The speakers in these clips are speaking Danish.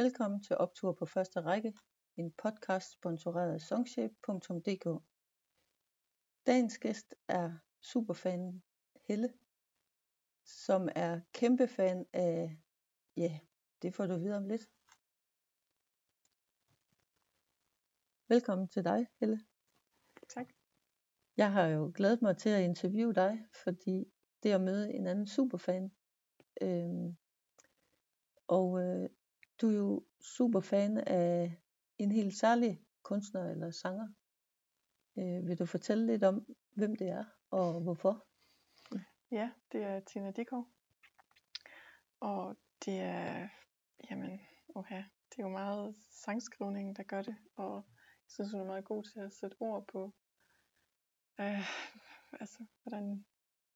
Velkommen til Optur på første række, en podcast sponsoreret af songshape.dk. Dagens gæst er superfan Helle, som er kæmpe fan af, ja, det får du vide om lidt. Velkommen til dig, Helle. Tak. Jeg har jo glædet mig til at interviewe dig, fordi det er at møde en anden superfan. Øhm, og øh, du er jo super fan af en helt særlig kunstner eller sanger. Øh, vil du fortælle lidt om, hvem det er og hvorfor? Ja, det er Tina Dikov. Og det er, jamen, oha, det er jo meget sangskrivningen, der gør det. Og jeg synes, hun er meget god til at sætte ord på, øh, altså, hvordan,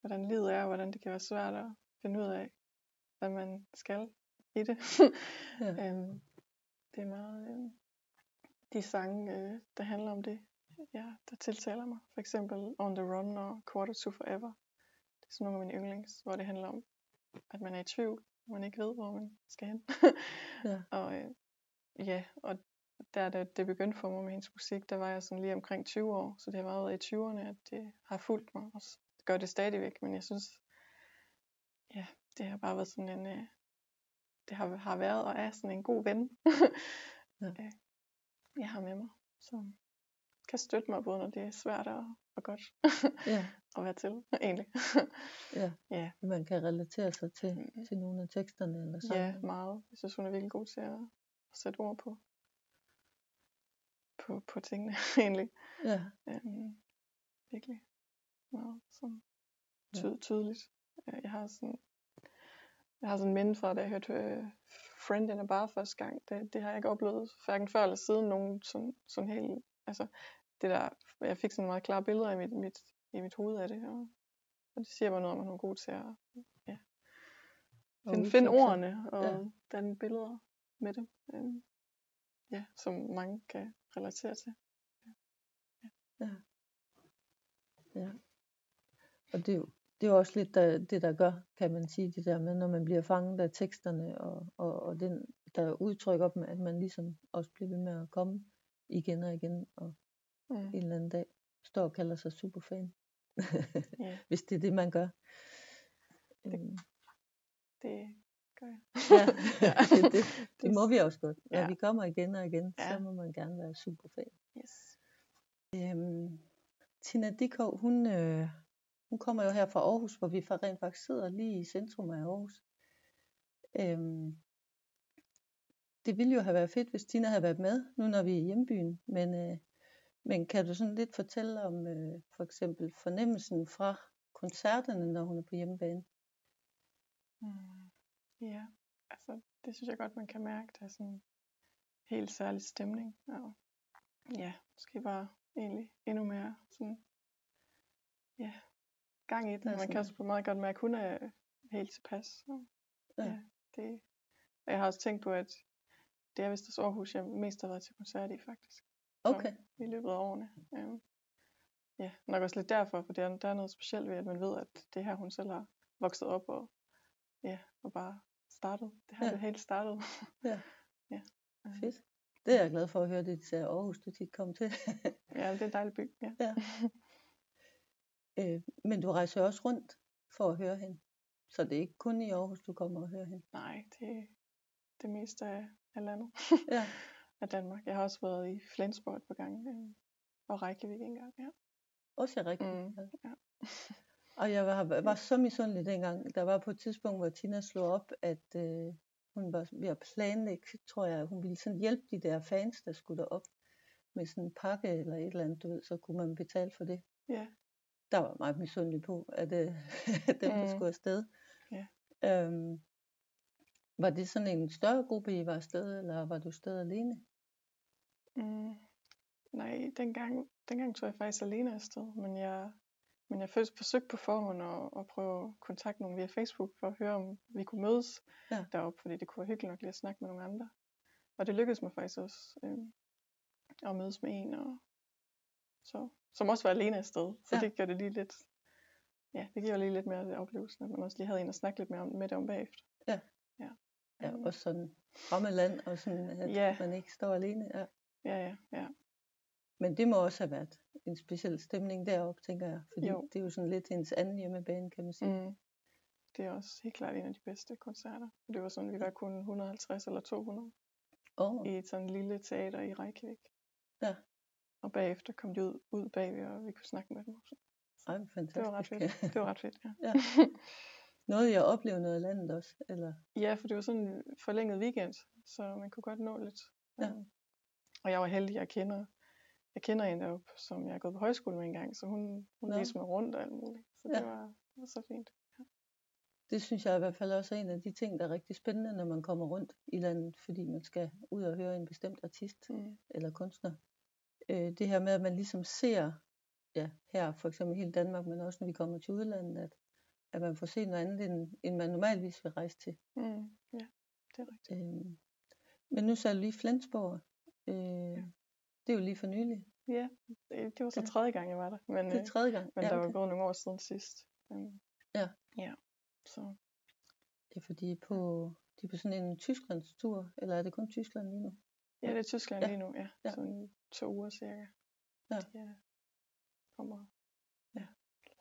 hvordan livet er, og hvordan det kan være svært at finde ud af, hvad man skal i det. Ja. øhm, det er meget øh, de sange, øh, der handler om det, ja, der tiltaler mig. For eksempel On the Run og Quarter to Forever. Det er sådan nogle af mine yndlings, hvor det handler om, at man er i tvivl, og man ikke ved, hvor man skal hen. Ja. og øh, ja, og der det, det begyndte for mig med hendes musik, der var jeg sådan lige omkring 20 år, så det har været i 20'erne, at det har fulgt mig, og det gør det stadigvæk, men jeg synes, ja, det har bare været sådan en, øh, det har, har været og er sådan en god ven, Ja. øh, jeg har med mig, som kan støtte mig, både når det er svært og, og godt Ja, at være til, egentlig. ja. ja, Man kan relatere sig til, Mm. til nogle af teksterne eller ja, sangene. meget. Jeg synes, hun er virkelig god til at, at sætte ord på, på, på tingene, egentlig. Ja, Øhm, virkelig meget sådan Ja. ty- tydeligt. Øh, Jeg har sådan jeg har sådan en minde fra, da jeg hørte øh, Friend in a Bar første gang. Det, det har jeg ikke oplevet hverken før eller siden nogen sådan, sådan helt, altså det der, jeg fik sådan meget klare billeder i mit, mit, i mit hoved af det, og, og det siger mig noget om, at hun er god til at ja, finde, finde ordene og Ja. ja. danne billeder med det. Øhm, ja, som mange kan relatere til. Ja. ja. Og det er jo, det er også lidt der, det, der gør, kan man sige, det der med, når man bliver fanget af teksterne, og, og, og den, der udtrykker dem, at man ligesom også bliver ved med at komme igen og igen, og Mm. en eller anden dag står og kalder sig superfan. Ja, Hvis det er det, man gør. Øhm, det gør jeg. ja, det, det, det må vi også godt. Når Ja. vi kommer igen og igen, Ja. så må man gerne være superfan. Yes. Øhm, Tina Dickow, hun, øh, hun kommer jo her fra Aarhus, hvor vi rent faktisk sidder lige i centrum af Aarhus. Øhm, det ville jo have været fedt, hvis Tina havde været med, nu når vi er i hjembyen. Men, øh, men kan du sådan lidt fortælle om øh, for eksempel fornemmelsen fra koncerterne, når hun er på hjemmebane? Mm. Ja, altså det synes jeg godt, man kan mærke. Der er sådan en helt særlig stemning. Og ja, måske bare egentlig endnu mere sådan, ja, gang i den. Man kan sådan- også på meget godt mærke, at hun er helt tilpas. Og, Ja. ja. det, og jeg har også tænkt på, at det er vist også Aarhus, jeg mest har været til koncert i faktisk. Okay, i løbet af årene. Øhm, ja, nok også lidt derfor, for der, er- der er noget specielt ved, at man ved, at det her, hun selv har vokset op og, ja, og bare startet. Det har Ja. det helt startet. Ja. ja. øhm, fedt. Det er jeg glad for at høre, det til Aarhus, du tit kom til. Ja, det er en dejlig by. Ja. Ja. øh, men du rejser også rundt for at høre hende. Så det er ikke kun i Aarhus, du kommer og hører hende. Nej, det er det meste af, af landet. Ja. af Danmark. Jeg har også været i Flensborg et par gange. øhm, og Reykjavik en gang. Ja. Også jeg rigtig. Mm, ja. Og jeg var, var så misundelig dengang. Der var på et tidspunkt, hvor Tina slog op, at øh, hun var ved at planlægge, tror jeg, hun ville sådan hjælpe de der fans, der skulle derop med sådan en pakke eller et eller andet, du ved, så kunne man betale for det. Ja. Der var meget misundelig på, at øh, dem, der skulle afsted. Ja. Øhm, var det sådan en større gruppe, I var afsted, eller var du afsted alene? Mm, nej, dengang, dengang tog jeg faktisk alene afsted, men jeg, men jeg først forsøgte på forhånd at, at prøve at kontakte nogen via Facebook for at høre, om vi kunne mødes Ja. deroppe, fordi det kunne være hyggeligt nok lige at snakke med nogle andre. Og det lykkedes mig faktisk også øh, at mødes med en, og så, som også var alene afsted. Så Ja. det gør det lige lidt, ja, det giver lige lidt mere af oplevelsen, at man også lige havde en at snakke lidt mere om, med det om bagefter. Ja. ja. Ja, Øhm, også sådan fremmed land, og sådan, at Ja. man ikke står alene. Ja. Ja, ja, ja. Men det må også have været en speciel stemning deroppe, tænker jeg. Fordi Jo. det er jo sådan lidt hendes anden hjemmebane, kan man sige. Mm. Det er også helt klart en af de bedste koncerter. Det var sådan, vi var kun 150 eller 200 Åh, i et sådan lille teater i Reykjavik. Ja. Og bagefter kom de ud, ud bagved, og vi kunne snakke med dem. også. ej, fantastisk. Det var ret fedt. Det var ret fedt, ja. Ja. Noget, jeg oplevede noget af landet også, eller? Ja, for det var sådan en forlænget weekend, så man kunne godt nå lidt. Ja. Og jeg var heldig, jeg kender, jeg kender en deroppe, som jeg har gået på højskole med engang, så hun, hun Nå. viste mig rundt og alt muligt. Så Ja. det, var, det var så fint. Det synes jeg i hvert fald også er en af de ting, der er rigtig spændende, når man kommer rundt i landet, fordi man skal ud og høre en bestemt artist Mm. eller kunstner. Øh, det her med, at man ligesom ser, ja, her for eksempel i hele Danmark, men også når vi kommer til udlandet, at, at man får set noget andet, end, end man normalvis vil rejse til. Mm. Ja, det er rigtigt. Øh, men nu sagde du lige Flensborg. Øh, Det er jo lige for nylig. Ja, det, det var så Ja. tredje gang, jeg var der. Men, Det er øh, tredje gang. men ja, der var okay. gået nogle år siden sidst. Um, Ja. Ja, så Ja, for de er på, de er på sådan en Tysklandstur, eller er det kun Tyskland lige nu? ja, det er Tyskland Ja. lige nu, ja. Ja. Sådan to uger cirka. Ja. ja. Kommer Ja.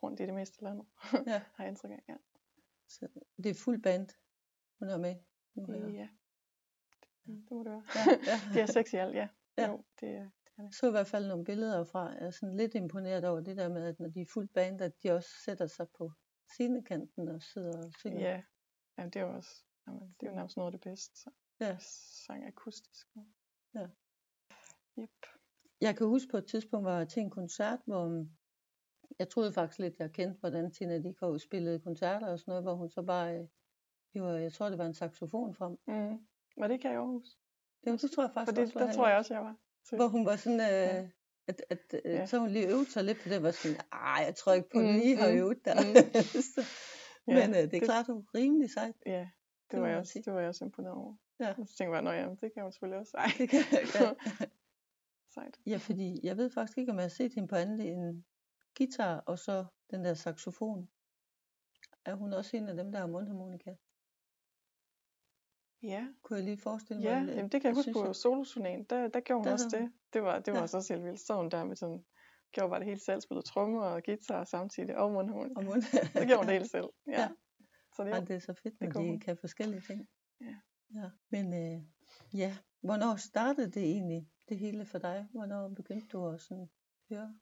rundt i det meste landet, Ja. har jeg indtryk af. Ja. Så det er fuld band, hun er med. Nu jeg. ja. Det, det må det være. Ja, ja. det er seks i alt, ja. Ja. Jo, det er, Jeg så i hvert fald nogle billeder fra, jeg er sådan lidt imponeret over det der med, at når de er fuld band, at de også sætter sig på scenekanten og sidder og synger. ja. ja, det er jo også, jamen, det er jo nærmest noget af det bedste. Så. Ja. Sang akustisk. Ja. Yep. Jeg kan huske på et tidspunkt, var jeg til en koncert, hvor um, jeg troede faktisk lidt, jeg kendte, hvordan Tina Dickow spillede koncerter og sådan noget, hvor hun så bare, øh, hiver, jeg tror det var en saxofon frem. Mm. Var det ikke her i Aarhus? Jamen, det tror jeg faktisk For det, også der tror jeg også, jeg var. Så, Hvor hun var sådan, øh, Ja. at, at øh, Ja. så hun lige øvede sig lidt på det, var sådan, ej, jeg tror ikke på, at Mm, mm, lige har mm, øvet der. mm. så, Ja, men øh, det er det- klart, hun er rimelig sejt. Ja, det, Det var jeg man også, det var jeg også imponeret over. Ja. Så tænkte jeg bare, jamen, det kan hun selvfølgelig også. Ej, Det kan, ja. Sejt. ja, fordi jeg ved faktisk ikke, om jeg har set hende på andet end guitar og så den der saxofon. Er hun også en af dem, der har mundharmonika? Ja, Kunne jeg lige forestille ja mig? jamen, det kan jeg huske synes på jeg. soloturnéen. Der, der gjorde hun Der også det. Det var, det var Ja. så også helt vildt. Så hun der med sådan, gjorde bare det hele selv, spillede trommer og guitar samtidig, og mundharmonika. Og mund... Så gjorde hun det hele selv. Ja. Ja. Så det, Ej, det er så fedt, når de hun. kan forskellige ting. Ja. ja. Men øh, ja, hvornår startede det egentlig, det hele for dig? Hvornår begyndte du at sådan høre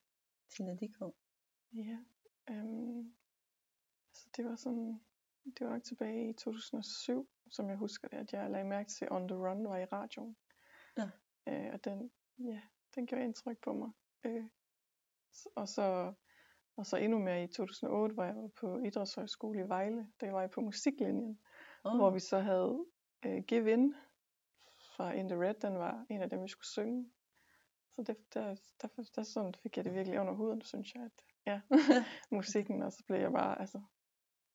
Tina Dickow? Ja, øhm, altså det var sådan, det var nok tilbage i 2007, som jeg husker det, at jeg lagde mærke til On The Run var i radioen. Ja. Øh, og den, ja, den gjorde indtryk på mig. Øh, og så og så endnu mere i 2008, hvor jeg var på Idrætshøjskole i Vejle, der var jeg på musiklinjen, oh. hvor vi så havde øh, Give In fra In The Red, den var en af dem, vi skulle synge. Så det, der, der, der sådan fik jeg det virkelig under huden, synes jeg, at ja, musikken, og så blev jeg bare altså,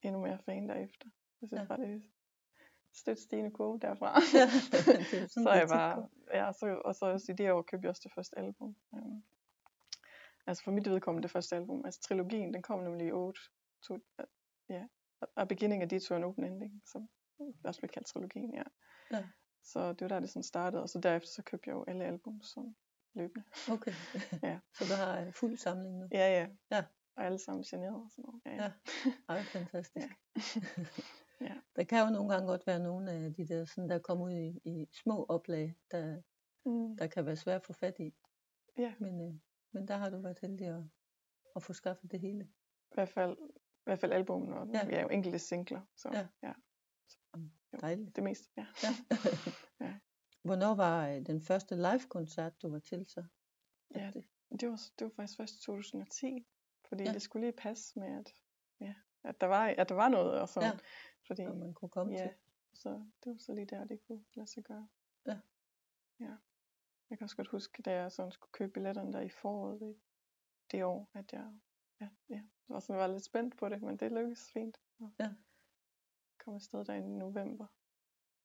endnu mere fan derefter. Jeg synes Ja. bare, det støt stigende kurve derfra. Ja, det sådan, så det jeg bare, ja, så, og så også i det år købte jeg også det første album. Um, altså for mit vedkommende det første album, altså trilogien, den kom nemlig i 8, to, ja, A Beginning of Detour and Open Ending, som også blev kaldt trilogien, ja. Ja. Så det var der, det sådan startede, og så derefter så købte jeg jo alle album sådan løbende. Okay. Ja. Så du har en fuld samling nu? Ja, ja. Ja. Og alle sammen generet og sådan noget. Ja, ja. Ja. Ej, fantastisk. Ja. Der kan jo nogle gange godt være nogle af de der, sådan, der kommer ud i, i små oplag, der, Mm. der kan være svært at få fat i. Ja. Men, øh, men der har du været heldig at, at få skaffet det hele. I hvert fald, i hvert fald albumen, og Ja. ja. vi er jo enkelte singler. Så Ja. ja. Jo. Dejligt. det meste, ja. Ja. Ja. Hvornår var øh, den første live-koncert, du var til så? Ja, det, Det var, det var faktisk først i 2010, fordi Ja. det skulle lige passe med, at, ja, at, der, var, at der var noget og sådan. Ja. Fordi, når man kunne komme ja, til. så det var så lige der, det kunne lade sig gøre. Ja. Ja. Jeg kan også godt huske, da jeg sådan skulle købe billetterne der i foråret det, det år, at jeg ja, ja, var, sådan, var lidt spændt på det, men det lykkedes fint. Og Ja. Kom afsted der i november.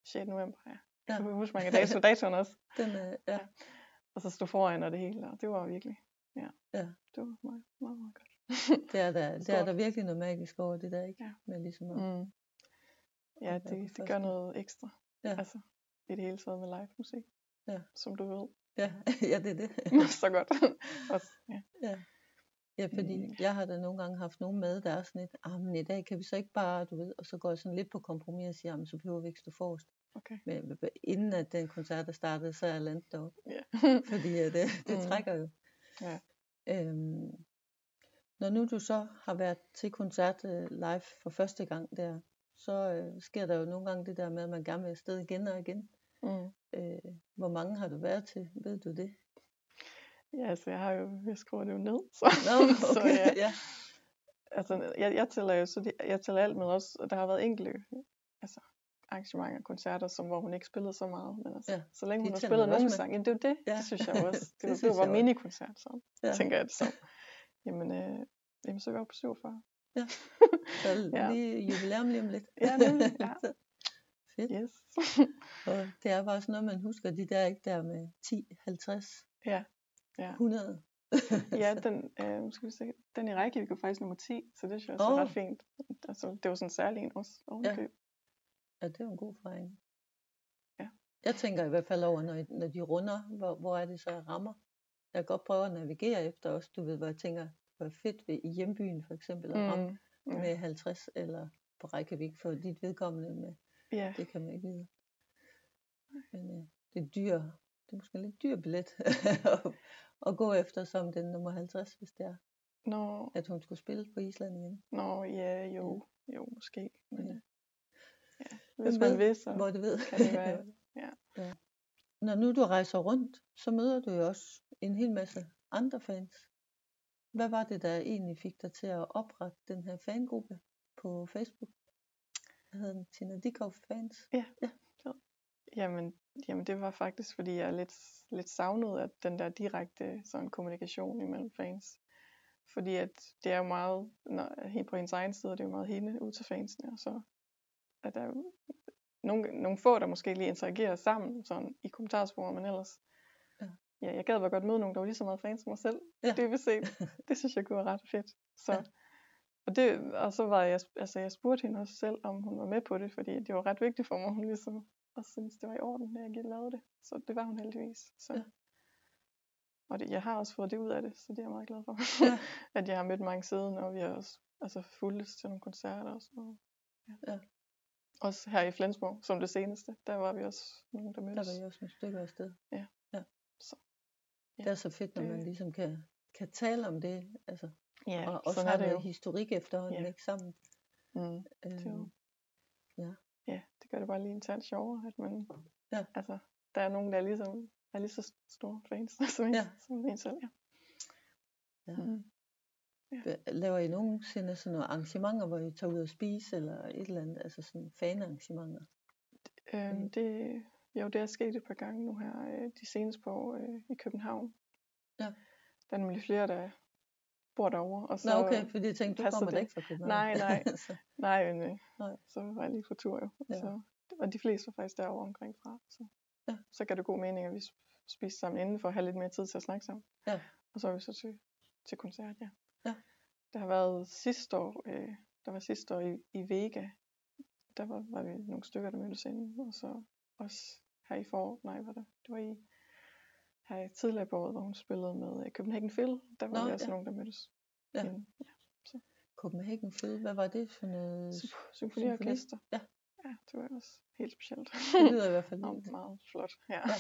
6. november, ja. Ja. Jeg kan huske mange dato, datoen også. Den, øh, ja. Ja. Og så stod foran og det hele, og det var virkelig, ja. Ja. Det var meget, meget, meget godt. Det er, der, det er der virkelig noget magisk over det der, ikke? Ja. Med ligesom at, Mm. Ja, på det, det gør noget ekstra. Ja. Altså, i det hele taget med live musik. Ja. Som du ved. Ja, ja det er det. så godt. Også, ja. Ja. Ja, fordi Mm. jeg har da nogle gange haft nogen med, der er sådan lidt, ah, men i dag kan vi så ikke bare, du ved, og så går jeg sådan lidt på kompromis og siger, jamen så behøver vi ikke stå forrest. Okay. Men inden at den koncert er startet, så er jeg landet deroppe, Ja. fordi uh, det, det Mm. trækker jo. Ja. Øhm, når nu du så har været til koncert uh, live for første gang der, så uh, sker der jo nogle gange det der med, at man gerne vil afsted igen og igen. Mm. Uh, hvor mange har du været til? Ved du det? Ja, altså jeg har jo, jeg skriver det jo ned. Så, så okay. ja, ja. altså jeg, jeg tæller jo, så de, jeg tæller alt med også, og der har været enkelte altså, arrangementer, koncerter, som, hvor hun ikke spillede så meget, men altså, Ja, ja, så længe hun har spillet nogle sange, det er jo det, Ja. det synes jeg også, det, Det var, også. minikoncert, så Ja. ja. tænker jeg det som. Jamen, øh, jamen så er vi oppe på 47. Så Ja. lige jubilæum lige om lidt. Ja, nemlig, ja. Så Fedt. Yes. Og det er bare sådan noget, man husker, de der ikke der med 10, 50, ja, ja. 100. Ja, den, øh, skal vi se, den i Reykjavik var faktisk nummer 10, så det synes jeg også var ret fint. Altså, det var sådan en særlig en også ovenkøb. Ja, det er jo en god fejring. Ja. Jeg tænker i hvert fald over, når, når de runder, hvor, hvor er det så, jeg rammer. Jeg kan godt prøve at navigere efter også, du ved, hvor jeg tænker, hvor fedt ved i hjembyen for eksempel, at ramme Mm. med 50 eller på Reykjavik for dit vedkommende med, Ja, det kan man ikke vide. Men øh, det er dyr, det er måske en lidt dyr billet at, at gå efter som den nummer 50, hvis det er, nå, at hun skulle spille på Island igen. nå, ja, jo, jo, måske. Men, Ja. ja. Hvis man ved, så Hvor det ved. kan det være, ja. ja. Når nu du rejser rundt, så møder du jo også en hel masse andre fans. Hvad var det, der egentlig fik dig til at oprette den her fangruppe på Facebook? Hvad hedder den? Tina Dikov Fans? Jamen, jamen, det var faktisk, fordi jeg lidt, lidt savnede at den der direkte sådan, kommunikation imellem fans. Fordi at det er jo meget, når, helt på hendes egen side, det er jo meget hende ud til fansene, og så at der er jo nogle, nogle få, der måske lige interagerer sammen sådan, i kommentarsporet, men ellers, Ja. ja, jeg gad bare godt møde nogen, der var lige så meget fans som mig selv. Ja. Ja. Det vil se. Det synes jeg kunne være ret fedt. Så, ja. og, det, og så var jeg, altså jeg spurgte hende også selv, om hun var med på det, fordi det var ret vigtigt for mig, hun ligesom og synes det var i orden, at jeg lavede det. Så det var hun heldigvis. Så. Ja. Og det, jeg har også fået det ud af det, så det er jeg meget glad for. Ja. at jeg har mødt mange siden, og vi har også altså, fulgtes til nogle koncerter og sådan noget. Ja. Ja. Også her i Flensborg, som det seneste, der var vi også nogen, der Der mødtes. var jeg også nogle stykker afsted. Ja. ja. Så, Det ja, er så fedt, når det- man ligesom kan, kan tale om det, altså, Ja, og også har det noget jo. historik efterhånden, Ja. ikke sammen. Mm. Det Øhm, ja. Ja, det gør det bare lige en tand sjovere, at man, Ja. altså, der er nogen, der er ligesom, er lige så store fans som en, Ja. ja. som en selv, ja. Ja. Mm. Hva- Laver I nogensinde sådan nogle arrangementer, hvor I tager ud og spise, eller et eller andet, altså sådan fanarrangementer? Mm. det, jo, det er sket et par gange nu her, øh, de seneste par år øh, i København. Ja. Der er nemlig flere, der bor derovre. Og så, Nå okay, fordi jeg tænkte, du kommer det. ikke fra København. Nej, nej. Nej, men, øh, Nej. så var jeg lige på tur jo. Ja. Ja. Så, og de fleste var faktisk derovre omkring fra. Så, Ja. så gav det god mening, at vi sp- spiste sammen inden for at have lidt mere tid til at snakke sammen. Ja. Og så var vi så til, til koncert, ja. Ja. Der har været sidste år, øh, der var sidste år i, i Vega. Der var, var vi nogle stykker, der mødtes inden. Og så også her i forår, nej, var det, det var i her tidligere på året, hvor hun spillede med øh, Copenhagen Phil. Der var Nå, vi også ja. nogen, der mødtes. Ja. inden. Copenhagen Phil, hvad var det for noget? Symf- Symfoniorkester. Ja. Ja, det var også helt specielt. Det lyder i hvert fald vildt. meget flot. Ja. Ja.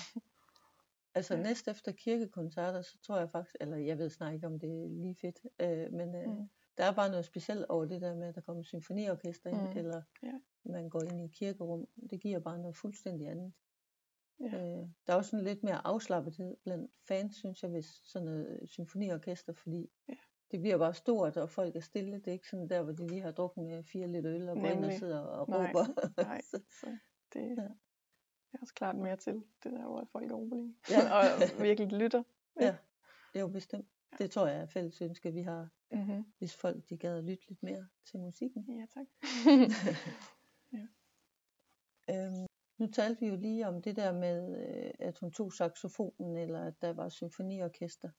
Altså Ja. næst efter kirkekoncerter, så tror jeg faktisk, eller jeg ved snart ikke, om det er lige fedt, øh, men øh, Mm. der er bare noget specielt over det der med, at der kommer symfoniorkester ind, Mm. eller Ja. man går ind i et kirkerum. Det giver bare noget fuldstændig andet. Ja. Øh, der er også sådan lidt mere afslappethed blandt fans, synes jeg, hvis sådan noget symfoniorkester, fordi Ja. det bliver bare stort, og folk er stille. Det er ikke sådan der, hvor de lige har drukket øh, fire liter øl og går ind og sidder og Nej, råber. Nej, Så- det Ja. er også klart mere til, det der, hvor folk er rolige. Ja. og virkelig lytter. ja, jo bestemt. Det tror jeg er fælles ønske, vi har, Mm-hmm. hvis folk de gad at lytte lidt mere til musikken. Ja, tak. Øhm, nu talte vi jo lige om det der med, øh, at hun tog saxofonen, eller at der var symfoniorkester.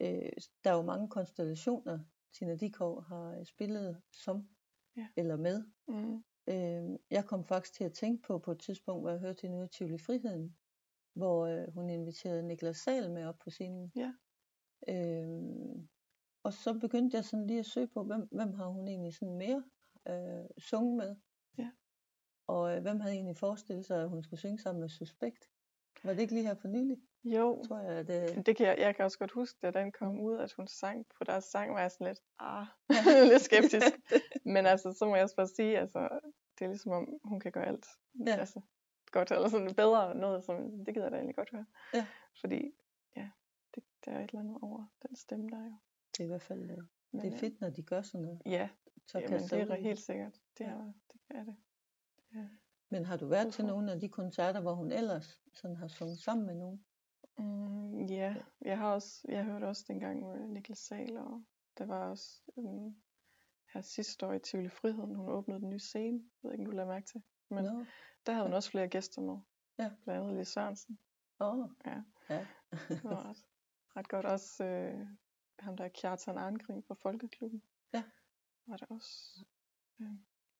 Øh, der er jo mange konstellationer, Tina Dikov har øh, spillet som Ja. eller med. mm. Øh, jeg kom faktisk til at tænke på på et tidspunkt, hvor jeg hørte hende ude i Tivoli Friheden, hvor øh, hun inviterede Niklas Sal med op på scenen. Ja. Øh, og så begyndte jeg sådan lige at søge på, hvem, hvem har hun egentlig sådan mere øh, sunget med. Ja. Og øh, hvem havde egentlig forestillet sig, at hun skulle synge sammen med Suspekt? Var det ikke lige her for nylig? Jo, Tror jeg, at, øh, det kan jeg, jeg kan også godt huske, da den kom ud, at hun sang på deres sang, var jeg sådan lidt, ah, Ja. lidt skeptisk. Men altså, så må jeg også bare sige, altså, det er ligesom om, hun kan gøre alt. Ja. Altså, godt, eller sådan bedre noget, som, det gider jeg da egentlig godt høre. Ja. Fordi, ja, det, der er et eller andet over den stemme, der er jo. det er i hvert fald øh, Men, det er øh, fedt, når de gør sådan noget. Ja, Så jamen, det er helt sikkert. Det Ja. er det. Er det. Men har du været til nogle af de koncerter, hvor hun ellers sådan har sunget sammen med nogen? Mm, ja, jeg har også, jeg hørte også dengang med Niklas Sahl, og der var også um, her sidste år i Tivoli Friheden, hun åbnede den nye scene, jeg ved ikke, om du lader mærke til. Men Nå, der havde hun også flere gæster med. Ja. Blandt andet Lis Sørensen. åh, Ja. ja. Det var ret, ret godt. Også øh, ham der er Kjartan Arngrim fra Folkeklubben. Ja. Var der også. Øh,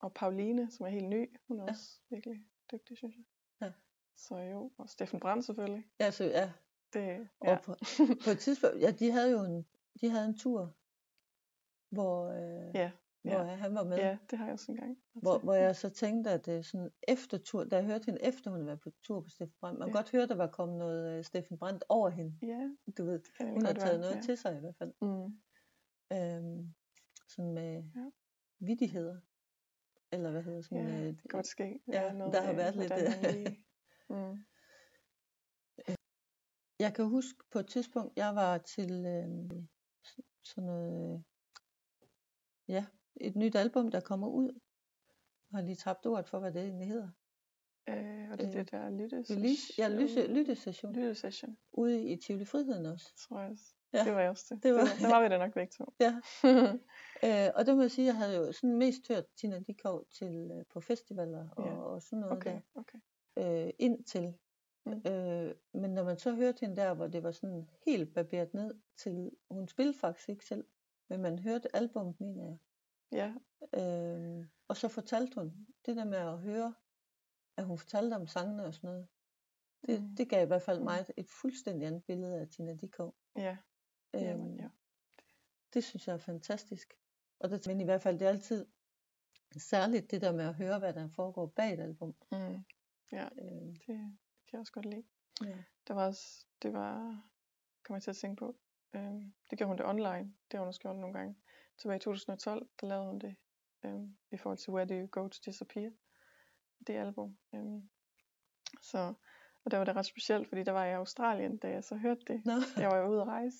og Pauline, som er helt ny, hun er Ja. også virkelig dygtig, synes jeg. Ja. Så jo, og Steffen Brandt selvfølgelig. ja, så, ja. Det, Og ja. på, på et tidspunkt, ja, de havde jo en, de havde en tur, hvor, øh, Ja, hvor ja. han var med. ja, det har jeg også engang. Hvor, hvor jeg så tænkte, at øh, sådan efter tur, da jeg hørte hende efter hun været på tur på Steffen Brandt, man Ja. godt høre, der var kommet noget øh, Steffen Brandt over hende. Ja, Du ved, det hun har taget være. noget ja. til sig i hvert fald. Mm. Øhm, sådan med ja. vidigheder. Eller hvad hedder sådan Ja, øh, det godt ske. Ja, der har været lidt, hvordan man øh, lige- Mm. Jeg kan huske på et tidspunkt, jeg var til øh, sådan noget, øh, ja, et nyt album, der kommer ud. Jeg har lige tabt ordet for, hvad det egentlig hedder. Øh, og det er Øh, det der lyttesession. Ja, lytte, lyttesession. Lyttesession, Ude i Tivoli Friheden også. tror jeg også. Ja. Det var også til. Det var- der var vi da nok begge to. Ja. Øh, og det må jeg sige, jeg havde jo sådan mest hørt Tina Dikov til øh, på festivaler og, Ja. og sådan noget okay, okay. der øh, indtil. Mm. Øh, men når man så hørte hende der, hvor det var sådan helt barberet ned til, hun spillede faktisk ikke selv, men man hørte albummet, mener jeg. Ja, Øh, og så fortalte hun, det der med at høre, at hun fortalte om sangene og sådan noget, det, Mm. det gav i hvert fald Mm. mig et, et fuldstændig andet billede af Tina Dikov. ja, jamen, Øhm, ja. Det synes jeg er fantastisk. Og det, men i hvert fald, det er altid særligt det der med at høre, hvad der foregår bag et album. Mm. Øh, Det kan jeg også godt lide. ja. Der var også, det var, kommer jeg til at tænke på, øhm, det gjorde hun det online, det har hun også gjort nogle gange. Tilbage i 2012, der lavede hun det øhm, i forhold til Where Do You Go To Disappear, det album. Øhm, så, og der var det ret specielt, fordi der var jeg i Australien, da jeg så hørte det. Nå, Jeg var jo ude at rejse.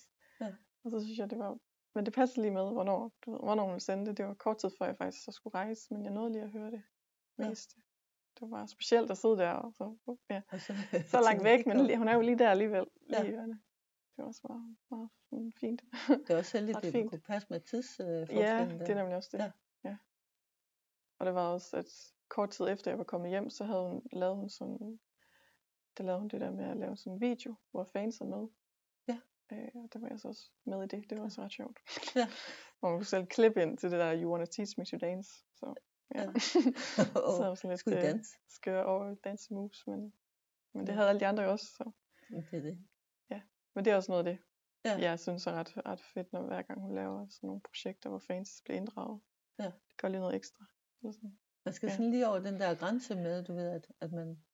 Ja. Og så synes jeg, det var... Men det passede lige med, hvornår, du ved, hvornår hun sendte det. Det var kort tid før jeg faktisk så skulle rejse, men jeg nåede lige at høre det Ja. mest. Det var specielt at sidde der, og så, ja, og så, så langt væk, men hun er jo lige der alligevel, lige Ja. i ørene. Det var også meget, meget fint. Det er også heldigt, at det fint. kunne passe med tidsforskellen. ja, det er nemlig også det. Ja. ja. Og det var også, at kort tid efter jeg var kommet hjem, så havde hun, lavet hun sådan, der lavede hun det der med at lave sådan en video, hvor fans er med. Ja. Øh, og der var jeg så også med i det. Det var også ret sjovt. Ja. Hvor man kunne selv klippe ind til det der, you wanna teach me to dance. Så, ja. Ja. så var sådan lidt øh, skøre over dance moves, men, men det Ja. havde alle de andre også. Så. Det er det. Men det er også noget af det, Ja. jeg synes er ret, ret fedt, når hver gang hun laver sådan nogle projekter, hvor fans bliver inddraget. Ja. Det gør lige noget ekstra. Eller sådan. Man skal Ja. sådan lige over den der grænse med, du ved, at, at man...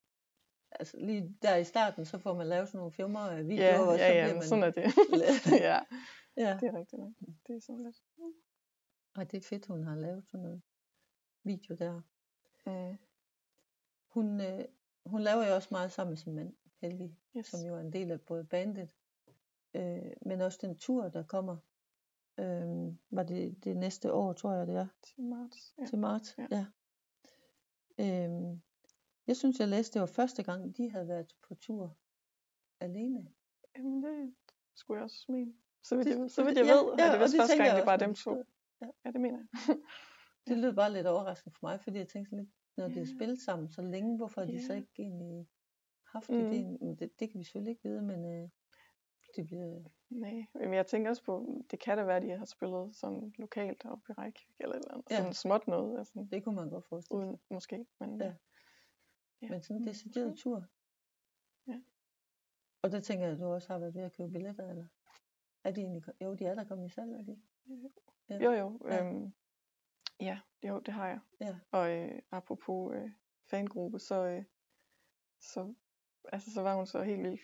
Altså lige der i starten, så får man lavet sådan nogle filmer og videoer, Ja, og så ja, bliver ja, man... men sådan er det. ja, ja. det er rigtigt. Det er sådan lidt. Ej, det er fedt, hun har lavet sådan noget video der. Mm. Hun, øh, hun laver jo også meget sammen med sin mand, Helge, Yes. som jo er en del af både bandet, øh, men også den tur, der kommer. Øh, var det det næste år, tror jeg det er, Til marts. Ja. til marts. Ja. Ja. Øh, jeg synes, jeg læste, det var første gang, de havde været på tur alene. Jamen det skulle jeg også mene. Så vidt Det- jeg, så vidt jeg ja, ved, ja, er det det første gang, det er bare dem to. det Ja, ja det mener jeg. Det lød bare lidt overraskende for mig, fordi jeg tænkte lidt, når de har Ja. spillet sammen så længe, hvorfor har de så Ja. ikke egentlig haft Mm. ideen? Men Det, det kan vi selvfølgelig ikke vide, men øh, de bliver... Nej, men jeg tænker også på, det kan da være, at de har spillet sådan lokalt op i Reykjavik eller et eller andet. Ja. Sådan småt noget, altså, Det kunne man godt forestille sig. uden måske. Men, Ja. Ja. Men sådan en mm, decideret måske. tur. Ja. Og der tænker jeg, at du også har været ved at købe billetter, eller? Er de egentlig... Jo, de er der kommet i salg, er de? Ja. Jo, jo. Ja. Ja. Øhm, ja, jo, det har jeg. Ja. Og øh, apropos øh, fangruppe, så, øh, så, altså, så var hun så helt vildt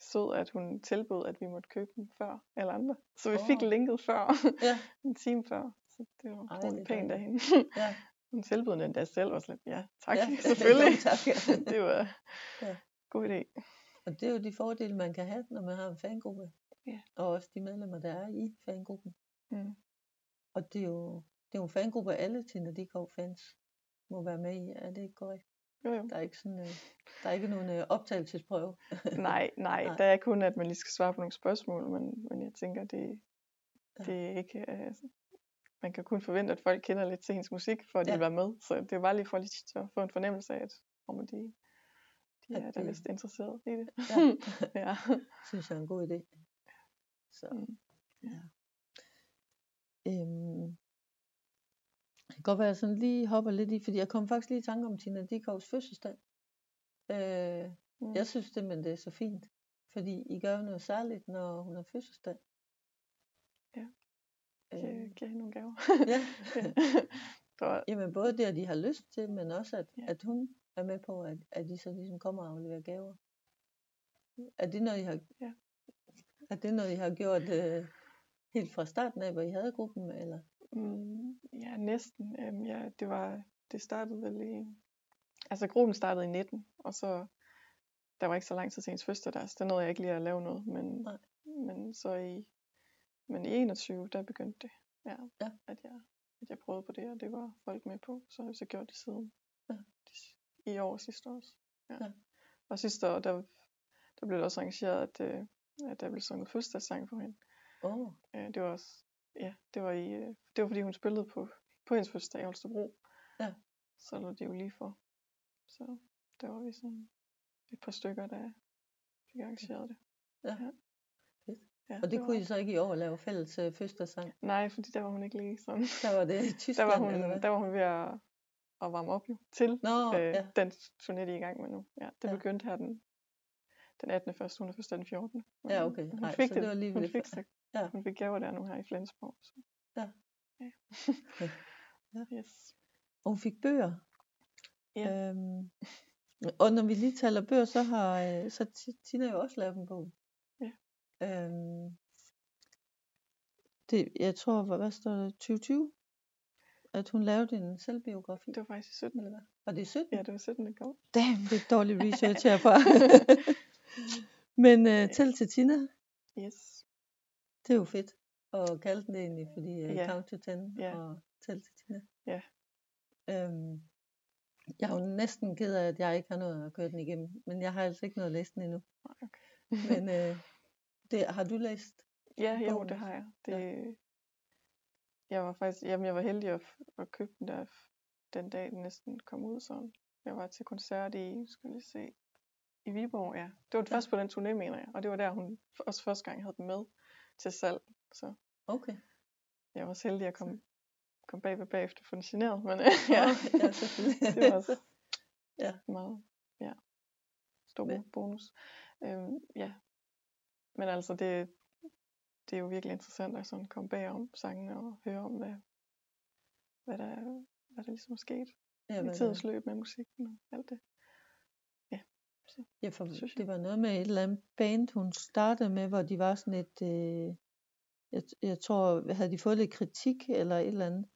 sød, at hun tilbød, at vi måtte købe dem før alle andre. Så vi fik Åh. linket før, Ja. en time før. Så det var Ej, pænt af hende. Ja. Hun tilbød den endda selv, og sådan ja, tak, Ja, selvfølgelig. tak. det var Ja. god idé. Og det er jo de fordele, man kan have, når man har en fangruppe. Ja. Og også de medlemmer, der er i fangruppen. Mm. Og det er jo, det er jo en fangruppe, alle Tina Dikov fans må være med i. Er det ikke korrekt? Jo, jo. Der er ikke, sådan, øh, der er ikke nogen øh, optagelsesprøve. Nej, nej, Nej. der er kun, at man lige skal svare på nogle spørgsmål, men, men jeg tænker, det, Ja. det er ikke... Altså, man kan kun forvente, at folk kender lidt til hendes musik, for at de Ja. vil være med. Så det er bare lige for lige at få en fornemmelse af, at om de, de At er da det- vist interesseret i det. Ja. ja. synes jeg er en god idé. Så, Mm. ja. Øhm, det kan godt være, at jeg sådan lige hopper lidt i, fordi jeg kom faktisk lige i tanke om Tina Dikovs fødselsdag. Øh, Mm. jeg synes simpelthen, det er så fint, fordi I gør noget særligt, når hun har fødselsdag. Ja. Øh, giver hende nogle gaver. ja. Var, Jamen både det, at de har lyst til, men også at, Ja. at hun er med på, at, at de så ligesom kommer og afleverer gaver. Er det noget, I har, Ja. er det noget, I har gjort øh, helt fra starten af, hvor I havde gruppen? Eller? mm, ja, næsten. Øhm, ja, det var, det startede vel i, altså gruppen startede i 19, og så, der var ikke så lang tid til hendes fødselsdag der, så der nåede jeg ikke lige at lave noget, men, Nej. men så i, men i 21, der begyndte det, ja, Ja. At, jeg, at jeg prøvede på det, og det var folk med på, så har jeg så gjort det siden Ja. i år sidste år også. Ja. Ja. Og sidste år, der, der blev det også arrangeret, at, øh, at der blev sunget fødselsdagssang for hende. Åh, oh, Øh, det var også, ja, det var, i, øh, det var fordi hun spillede på, på hendes fødselsdag i Holstebro. Ja. Så lå det jo lige for. Så der var vi sådan et par stykker, der fik arrangeret det. Ja. ja. Ja og det kunne I så ikke i år lave fælles øh, fødselsdagssang? Nej, fordi der var hun ikke lige sådan. Der var det i Der Tyskland, var hun, eller hvad? der var hun ved at, at varme op jo, til Nå, øh, ja. den turné, de er i gang med nu. Ja, det Ja. begyndte her den, den 18. først, hun er først den 14. Men Ja, okay. Hun Nej, fik så det, det var lige hun fik, så, Ja. hun fik gaver der nu her i Flensborg. Så. Ja. ja. Ja. Yes. Og hun fik bøger. Ja. Øhm, og når vi lige taler bøger, så har øh, så Ti- Tina jo også lavet en bog. Øhm, det, jeg tror, hvad, hvad står der, 2020? At hun lavede en selvbiografi. Det var faktisk i 17. Eller hvad? Var det i 17? Ja, det var 17. det kom. Damn, det er dårlig research herfra. Men øh, tæl til Tina, Yes. det er jo fedt. at kalde den det egentlig, fordi uh, Ja. Count to Ten Ja. og tæl til Tina. Ja. Øhm, jeg er jo næsten ked af, at jeg ikke har nået at køre den igennem, men jeg har altså ikke nået at læse den endnu. Okay. Men øh, det, har du læst? Ja, jo, det har jeg. Det, Jeg var faktisk, jamen jeg var heldig at, at købe den der, den dag den næsten kom ud sådan. Jeg var til koncert i, skal lige se, i Viborg, ja. Det var det Ja. først på den turné, mener jeg. Og det var der, hun også første gang havde den med til salg. Så Okay. jeg var også heldig at komme, komme bagved bagefter for den generet. Men Ja, ja, ja det var også Ja. meget, ja, stor Men- bonus. Øhm, ja, men altså det, det er jo virkelig interessant at sådan komme bagom sangene og høre om, hvad, hvad, der, hvad der ligesom er sket ja, i tidens løb med musikken og alt det. Ja, for synes jeg. det var noget med et eller andet band, hun startede med, hvor de var sådan et, øh, jeg, jeg tror, havde de fået lidt kritik eller et eller andet,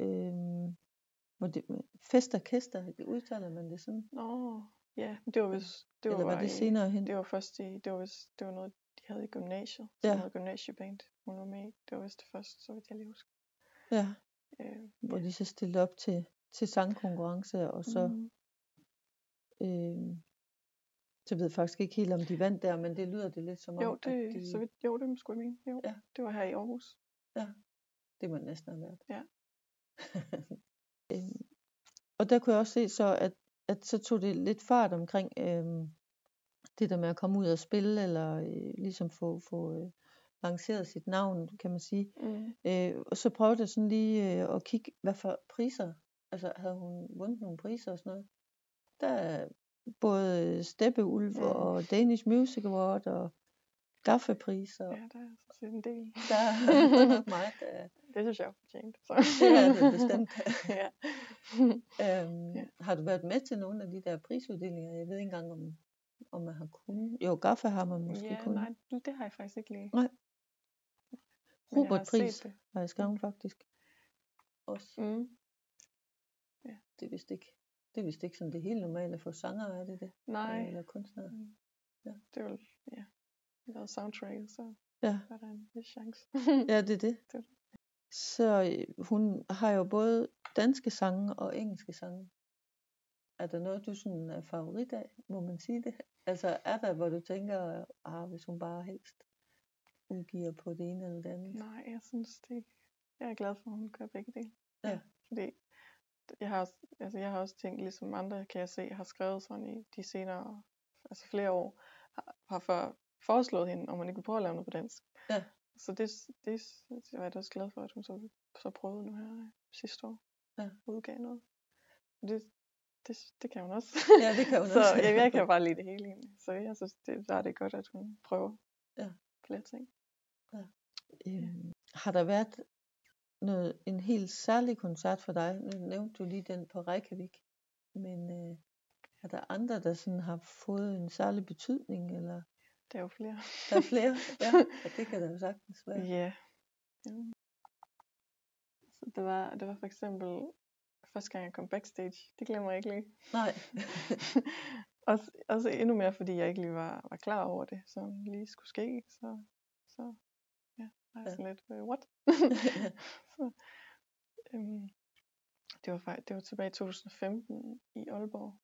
øh, det, Festorkester, udtaler man det sådan? Nå, ja, det var vist, det eller var det senere hen? Det var først i, det var, vist, det var noget, de havde i gymnasiet. Ja. Ja. Noget gymnasieband, hun var med i. Det var vist det første, så vidt jeg lige husker. Ja, Øh, hvor de så stillede op til, til sangkonkurrence, og så, mm, øh, så ved jeg faktisk ikke helt, om de vandt der, men det lyder det lidt som om, jo, at det, de, så vidt, jo, det skulle jeg mene. Jo, Ja. det var her i Aarhus. det må næsten have været. Ja. øhm, og der kunne jeg også se så, at, at så tog det lidt fart omkring øhm, det der med at komme ud og spille, eller øh, ligesom få, få øh, lanceret sit navn, kan man sige. Mm. Øh, og så prøvede jeg sådan lige øh, at kigge, hvad for priser, altså havde hun vundet nogle priser og sådan noget. Der er både Steppeulv Mm. og Danish Music Award og gaffepriser. Ja, der er sådan en del. Der er nok meget. Der, Det synes jeg er fortjent. Så. det er det bestemt. ja. Øhm, Ja. Har du været med til nogle af de der prisuddelinger? Jeg ved ikke engang, om, om man har kunnet. Jo, Gaffa har man måske ja, kunnet. nej, det har jeg faktisk ikke lige. Nej. Har Robert set Pris det. har jeg skrevet faktisk. Også. Mm. Det er vist ikke, det er vist ikke sådan det helt normale for sanger, er det det? Nej, Eller kunstnere. Mm. Ja. det er vel, ja, lavet soundtracket, så Ja. er der en vis chance. Ja, det er det. Det er det. Så øh, hun har jo både danske sange og engelske sange. Er der noget, du sådan er favorit af? Må man sige det? Altså er der, hvor du tænker, ah, hvis hun bare helst udgiver på det ene eller det andet? Nej, jeg synes det Jeg er glad for, at hun gør begge dele. Ja. Fordi jeg har, også, altså jeg har også tænkt, ligesom andre kan jeg se, har skrevet sådan i de senere, altså flere år, har, har for, foreslået hende, om man ikke vil prøve at lave noget på dansk. Ja. Så det, det, det var jeg da også glad for, at hun så, så prøvede nu her øh, sidste år. Ja. Udgav noget. Og Det, det, det kan hun også. Ja, det kan hun så også. jeg, jeg kan bare lide det hele egentlig. Så jeg synes, det, der er det godt, at hun prøver Ja. flere ting. Øhm, har der været noget, en helt særlig koncert for dig? Nu nævnte du lige den på Reykjavik. Men øh, er der andre, der sådan har fået en særlig betydning? Eller Der er jo flere. der er flere? ja, ja, det kan der jo sagtens være. Ja. ja. Så det var, det var for eksempel første gang jeg kom backstage. Det glemmer jeg ikke lige. Nej. også, også endnu mere, fordi jeg ikke lige var, var klar over det, som lige skulle ske. Så, så ja, var jeg sådan lidt, uh, what? så, øhm, det, var, faktisk- det var tilbage i 2015 i Aalborg,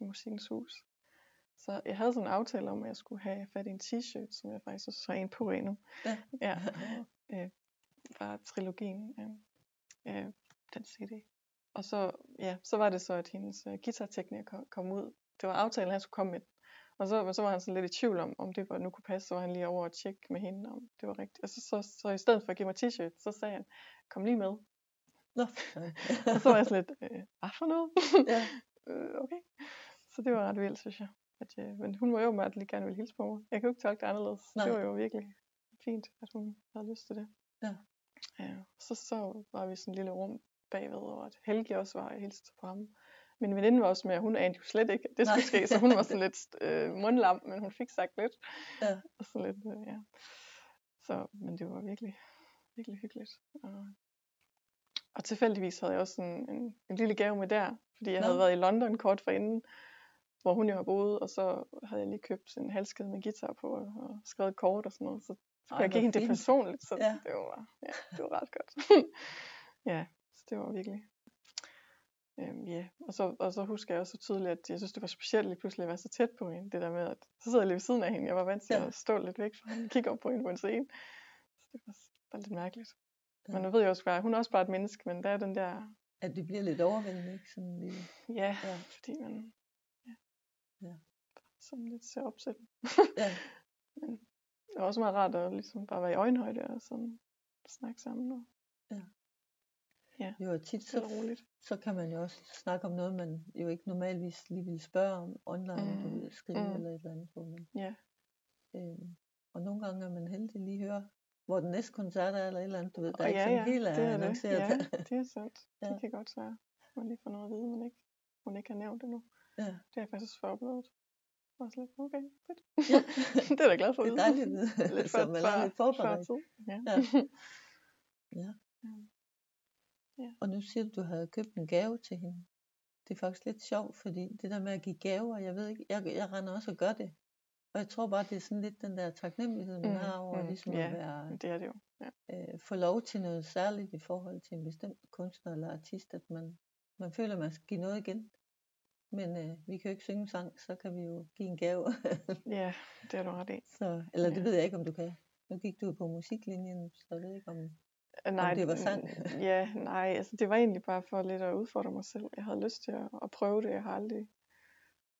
i Musikkens Hus. Så jeg havde sådan en aftale om, at jeg skulle have fat i en t-shirt, som jeg faktisk også har en på endnu. Ja. ja. Øh, fra trilogien af øh, den CD. Og så, ja, så var det så, at hendes uh, guitartekniker kom, ud. Det var aftalen, at han skulle komme med. Og så, men så var han sådan lidt i tvivl om, om det var, nu kunne passe, så var han lige over at tjekke med hende, om det var rigtigt. Og så, så, så i stedet for at give mig t-shirt, så sagde han, kom lige med. Nå. Og så var jeg sådan lidt, øh, hvad for noget? ja. øh, okay. Så det var ret vildt, synes jeg. At, øh, men hun var jo åbenbart lige gerne ville hilse på mig. Jeg kan jo ikke tolke det anderledes. Nej. Det var jo virkelig fint, at hun havde lyst til det. Ja. ja så, så var vi i sådan et lille rum bagved, og at Helge også var og hilste på ham. Min veninde var også med, og hun anede jo slet ikke, at det skulle Nej. ske, så hun var sådan lidt øh, mundlam, men hun fik sagt lidt. Ja. Og sådan lidt, øh, ja. Så, men det var virkelig, virkelig hyggeligt. Og, og tilfældigvis havde jeg også en, en, en lille gave med der, fordi jeg Nå. havde været i London kort forinden, hvor hun jo har boet, og så havde jeg lige købt en halskæde med guitar på, og, skrevet et kort og sådan noget, så, så jeg give hvor hende det personligt, så Ja. det var, ja, det var ret godt. ja, det var virkelig, Øhm, ja, og så, og så husker jeg også så tydeligt, at jeg synes, det var specielt lige pludselig at være så tæt på hende. Det der med, at så sidder jeg lige ved siden af hende. Jeg var vant til Ja. at stå lidt væk fra hende og kigge op på hende på en scene. Så det var bare lidt mærkeligt. Ja. Men man ved jo også bare, hun er også bare et menneske, men der er den der, At det bliver lidt overvældende, ikke? Sådan lige. ja, Ja. fordi man ja, Ja. sådan lidt ser op til. Ja. Men det var også meget rart at ligesom bare være i øjenhøjde og sådan snakke sammen. Og Jo, og tit så, roligt. så kan man jo også snakke om noget, man jo ikke normalvis lige ville spørge om online, mm. du ved, skrive mm. eller et eller andet, Ja, øhm, og nogle gange er man heldig lige at høre, hvor den næste koncert er, eller et eller andet, du ved, der og er ikke ja, sådan ja, helt det er det. annonceret. Ja, det er sandt. Ja. Det kan godt være, man lige får noget at vide, man ikke, hun ikke har nævnt endnu. ja. Det har jeg faktisk fået oplevet. Og så lidt, okay, fedt. Ja. det er da glad for at Det er vide. dejligt at vide, lidt så før, man er lidt forberedt. Tid. Ja. Ja. Ja. Og nu siger du, du havde købt en gave til hende. Det er faktisk lidt sjovt, fordi det der med at give gaver, jeg ved ikke, jeg, jeg render også og gør det. Og jeg tror bare, det er sådan lidt den der taknemmelighed, man Mm, har over mm, ligesom ja. at være, det er det jo. Ja. øh, få lov til noget særligt i forhold til en bestemt kunstner eller artist, at man, man føler, man skal give noget igen. Men øh, vi kan jo ikke synge sang, så kan vi jo give en gave. ja, det er du ret i. så, eller det Ja. ved jeg ikke, om du kan. Nu gik du på musiklinjen, så jeg ved ikke om... Øh, Nej, det var sang? mm, ja, nej, altså det var egentlig bare for lidt at udfordre mig selv. Jeg havde lyst til at, at prøve det. Jeg har aldrig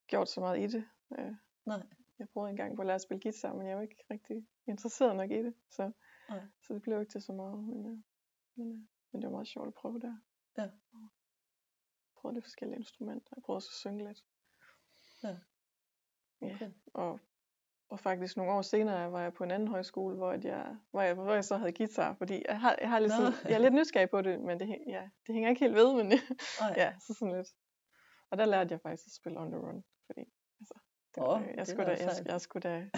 gjort så meget i det. Øh, Nej. jeg prøvede engang på at lære at spille guitar, men jeg var ikke rigtig interesseret nok i det. Så, Nej. så det blev ikke til så meget. Men, øh, men, øh, men det var meget sjovt at prøve der. Ja. Og prøvede lidt forskellige instrumenter. Jeg prøvede også at synge lidt. Ja. Ja, Okay. og, og faktisk nogle år senere var jeg på en anden højskole, hvor, at jeg, hvor, jeg, hvor jeg så havde guitar, fordi jeg har, jeg har lidt sådan, jeg er lidt nysgerrig på det, men det, ja, det hænger ikke helt ved, men Nej. ja, så sådan lidt. Og der lærte jeg faktisk at spille on the run, fordi altså, det, Åh, var, det jeg, skulle da, jeg, jeg skulle da,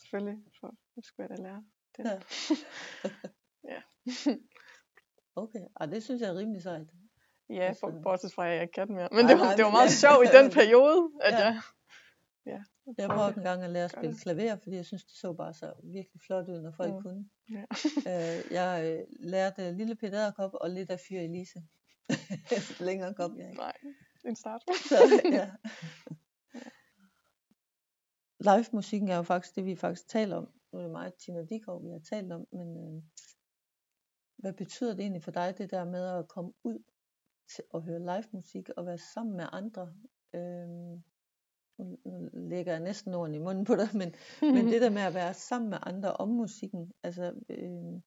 selvfølgelig, for, det skulle jeg da lære. Det. Ja. ja. Okay, Ej, det synes jeg er rimelig sejt. ja, for, bortset fra, at jeg ikke kan mere. Men Nej, det var, det var meget ja. sjovt i den periode, at Ja. jeg, ja, Jeg prøvede det. en gang at lære at spille klaver, fordi jeg synes, det så bare så virkelig flot ud, når folk Mm. kunne. Ja. Øh, jeg øh, lærte Lille Peter Edderkop og lidt af Fyr Elise. Længere kom jeg ikke. Nej, en start. Så, ja. Live-musikken er jo faktisk det, vi faktisk taler om. Nu er det meget Tina Dikov, vi har talt om, men øh, hvad betyder det egentlig for dig, det der med at komme ud til at høre live-musik og være sammen med andre? Øh, nu, lægger jeg næsten orden i munden på dig, men, men det der med at være sammen med andre om musikken, altså øh,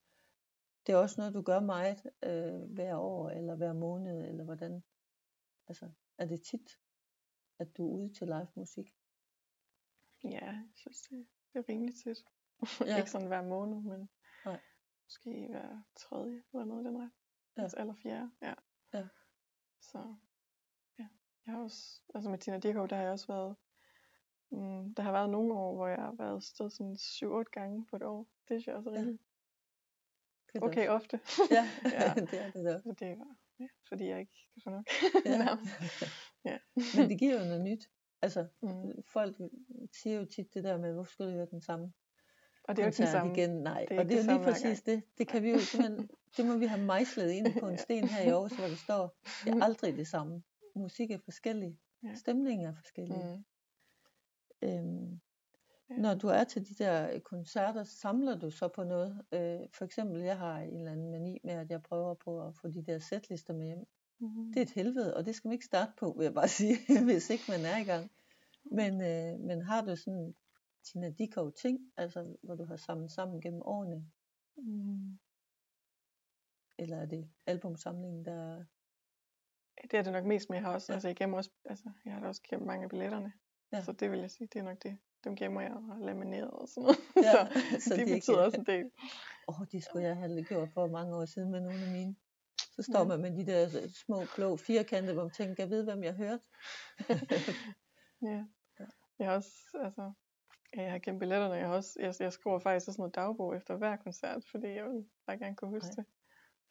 det er også noget, du gør meget øh, hver år, eller hver måned, eller hvordan? Altså, er det tit, at du er ude til live musik? Ja, jeg synes, det, det er rimelig tit. Ja. Ikke sådan hver måned, men Nej. måske hver tredje eller noget i den ret. Ja. Ja. Eller fjerde, ja. Ja. Så. Jeg har også, altså med Tina Dirkov, der har jeg også været, mm, der har været nogle år, hvor jeg har været sted sådan 7-8 gange på et år. Det synes jeg også er Ja. rimelig Det er okay det ofte. også. Ja, Ja. det er det da. Så det var, ja, fordi jeg ikke kan få nok. Ja. Ja. Men det giver jo noget nyt. Altså, Mm. folk siger jo tit det der med, hvorfor skulle du høre den samme Og det er jo ikke koncert samme. igen? Nej, det og det er det jo lige præcis det. Det kan vi jo simpelthen, det må vi have mejslet ind på en sten her i Aarhus, hvor det står, det er aldrig det samme. Musik er forskellig. Ja. Stemningen er forskellig. Mm. Øhm, Ja. Når du er til de der øh, koncerter, samler du så på noget? Øh, for eksempel, jeg har en eller anden mani med, at jeg prøver på at få de der sætlister med hjem. Mm. Det er et helvede, og det skal man ikke starte på, vil jeg bare sige, hvis ikke man er i gang. Men, øh, men har du sådan Tina Dikov ting, altså hvor du har samlet sammen gennem årene, Mm. eller er det albumsamlingen, der... Det er det nok mest, men jeg har også, Ja. altså jeg gemmer også, altså jeg har da også gemt mange af billetterne. Ja. Så det vil jeg sige, det er nok det. Dem gemmer jeg og lamineret og sådan noget. Ja, så, så så de det ikke- betyder også en del. Åh, oh, det skulle jeg have gjort for mange år siden med nogle af mine. Så står Ja. man med de der øh, små, blå firkante, hvor man tænker, jeg ved, hvem jeg har hørt. Ja. Jeg har også, altså, jeg har gemt billetterne. Jeg, har også, jeg, jeg skriver faktisk også sådan noget dagbog efter hver koncert, fordi jeg vil bare gerne kunne huske Ej. det.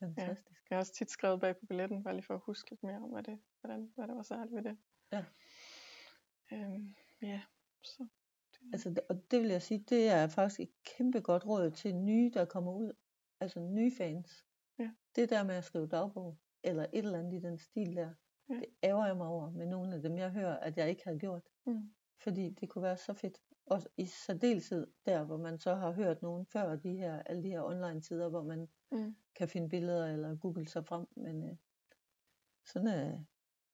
Fantastisk. Jeg har også tit skrevet bag på billetten, bare lige for at huske lidt mere om, hvad, det, hvordan, hvad der var særligt ved det. Ja. Øhm, ja, så. Altså, det- og det vil jeg sige, det er faktisk et kæmpe godt råd til nye, der kommer ud. Altså nye fans. Ja. Det der med at skrive dagbog, eller et eller andet i den stil der, Ja. det ærger jeg mig over med nogle af dem, jeg hører, at jeg ikke havde gjort. Mm. Fordi det kunne være så fedt. Og i særdeleshed der, hvor man så har hørt nogen før de her, alle de her online tider, hvor man Mm. kan finde billeder eller google sig frem. Men øh, sådan øh,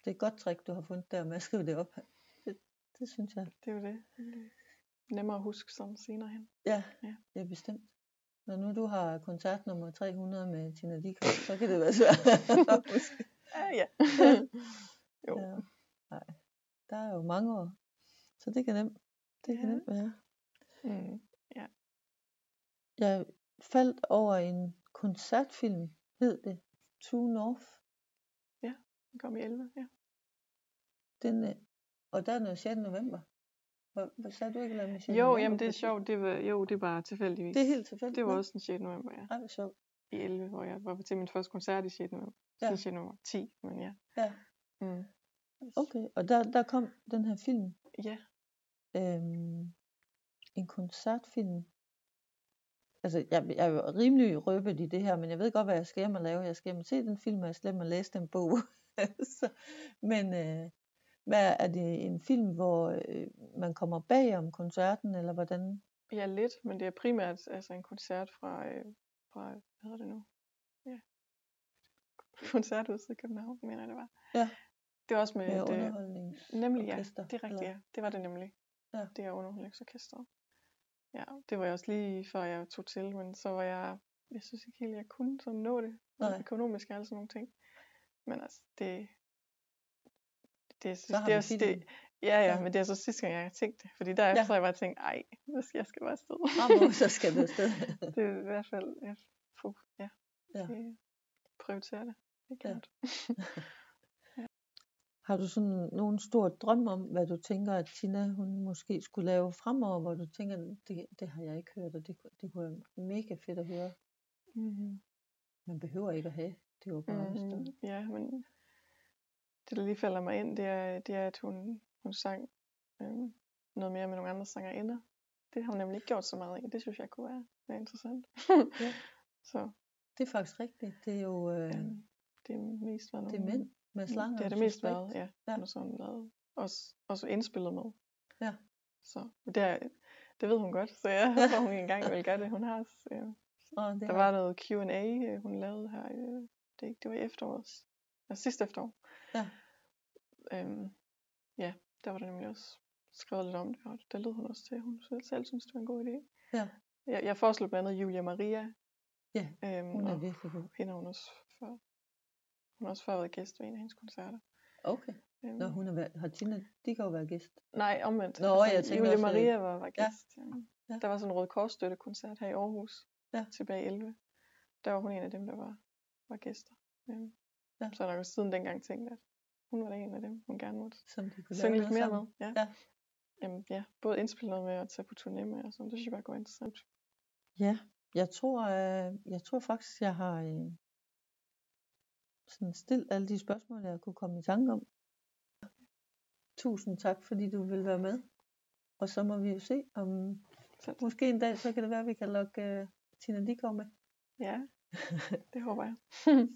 det er et godt trick, du har fundet der med at skrive det op. Det, det synes jeg. Det er jo det. Det er Nemmere at huske sådan senere hen. Ja, Ja. ja bestemt. Når nu du har koncert nummer 300 med Tina Dikov, så kan det være svært at huske. Ja, ja. jo. Ja. Nej, der er jo mange år, så det kan nemt, det kan Ja. nemt være. Mm. Jeg faldt over en koncertfilm, hed det, True North. Den kom i 11, ja. Den, øh, og der er noget 6. november. Hvad, hvad sagde du ikke, eller 6. Jo, november jamen det er sjovt. Det var, jo, det var tilfældigvis. Det er helt tilfældigt. det var også den 6. november, ja. Ej, hvor sjovt. I 11, hvor jeg var til min første koncert i 6. november. Ja. Ja. 6. november 10, men ja. Ja. Mm. Okay, og der, der kom den her film, Ja. øhm, en koncertfilm. Altså, jeg, jeg er jo rimelig røbet i det her, men jeg ved godt, hvad jeg skal hjem og lave. Jeg skal hjem og se den film, og jeg skal hjem og læse den bog. så, men øh, hvad er det en film, hvor øh, man kommer bag om koncerten, eller hvordan? Ja, lidt, men det er primært altså en koncert fra, øh, fra hvad hedder det nu? Ja. Koncerthuset i København, mener jeg det var. Ja. Det var også med, Med et, øh, Nemlig ja, det er rigtigt, eller? ja. Det var det nemlig. Ja. Det er underholdningsorkestret. Ja, det var jeg også lige før jeg tog til, men så var jeg, jeg synes ikke helt, jeg kunne sådan nå det. Nej. Økonomisk og alle sådan nogle ting. Men altså, det, det, jeg synes, det, er også, det, ja, ja, men det er så sidste gang, jeg har tænkt det. Fordi derefter ja. jeg bare tænkt, ej, jeg skal bare afsted. Bravo, så skal du afsted. det er i hvert fald, ja, ja, ja. prioritere det. Det er ja. Har du sådan nogen stor drøm om, hvad du tænker, at Tina hun måske skulle lave fremover, hvor du tænker, det, det har jeg ikke hørt, og det, det kunne være mega fedt at høre. Mm-hmm. Man behøver ikke at have. Det var bare mm-hmm. Ja, men det der lige falder mig ind, det er, det er at hun, hun sang øhm, noget mere med nogle andre sanger ender. Det har hun nemlig ikke gjort så meget i. Det synes jeg kunne være, være interessant. ja. Så. Det er faktisk rigtigt. Det er jo... Øh, ja, det er mest været nogle... Det er mænd med slanger. Det er det mest været, ja. ja. Hun sådan lavet, også, også indspillet med. Ja. Så det, er, det ved hun godt, så jeg håber, hun engang vil gøre det. Hun har ja. oh, det Der var noget Q&A, øh, hun lavede her. Det, det var i efteråret. Ja, sidste efterår. Ja. Øhm, ja, der var det nemlig også skrevet lidt om det, og der lød hun også til, hun selv synes, det var en god idé. Ja. Jeg, jeg foreslog blandt andet Julia Maria. Ja, øhm, hun er virkelig god. Hende hun også for, hun har også før været gæst ved en af hendes koncerter. Okay. Øhm. Nå, hun har, været, har Tina, de kan jo være gæst. Nej, omvendt. Nå, altså, jeg tænker Julia også, Maria var, var gæst. Ja. Ja. Der var sådan en Røde Kors koncert her i Aarhus. Ja. Tilbage i 11. Der var hun en af dem, der var, var gæster. Øhm. Ja. Så har jeg jo siden dengang tænkt, at hun var en af dem, hun gerne måtte Som de kunne synge lidt mere sammen. med. Ja. ja. Jamen, ja, både indspille noget med og tage på turné med og sådan. Det synes jeg bare går interessant. Ja, jeg tror, øh, jeg tror faktisk, jeg har øh, sådan stillet alle de spørgsmål, jeg kunne komme i tanke om. Tusind tak, fordi du vil være med. Og så må vi jo se, om Selv. måske en dag, så kan det være, at vi kan lukke uh, Tina Dikov med. Ja, det håber jeg.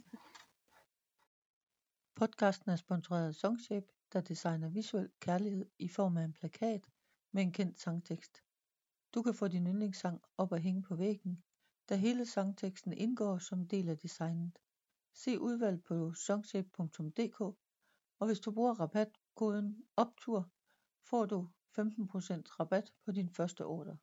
Podcasten er sponsoreret af Songshape, der designer visuel kærlighed i form af en plakat med en kendt sangtekst. Du kan få din yndlingssang op og hænge på væggen, da hele sangteksten indgår som del af designet. Se udvalget på songshape.dk og hvis du bruger rabatkoden OPTUR får du 15% rabat på din første order.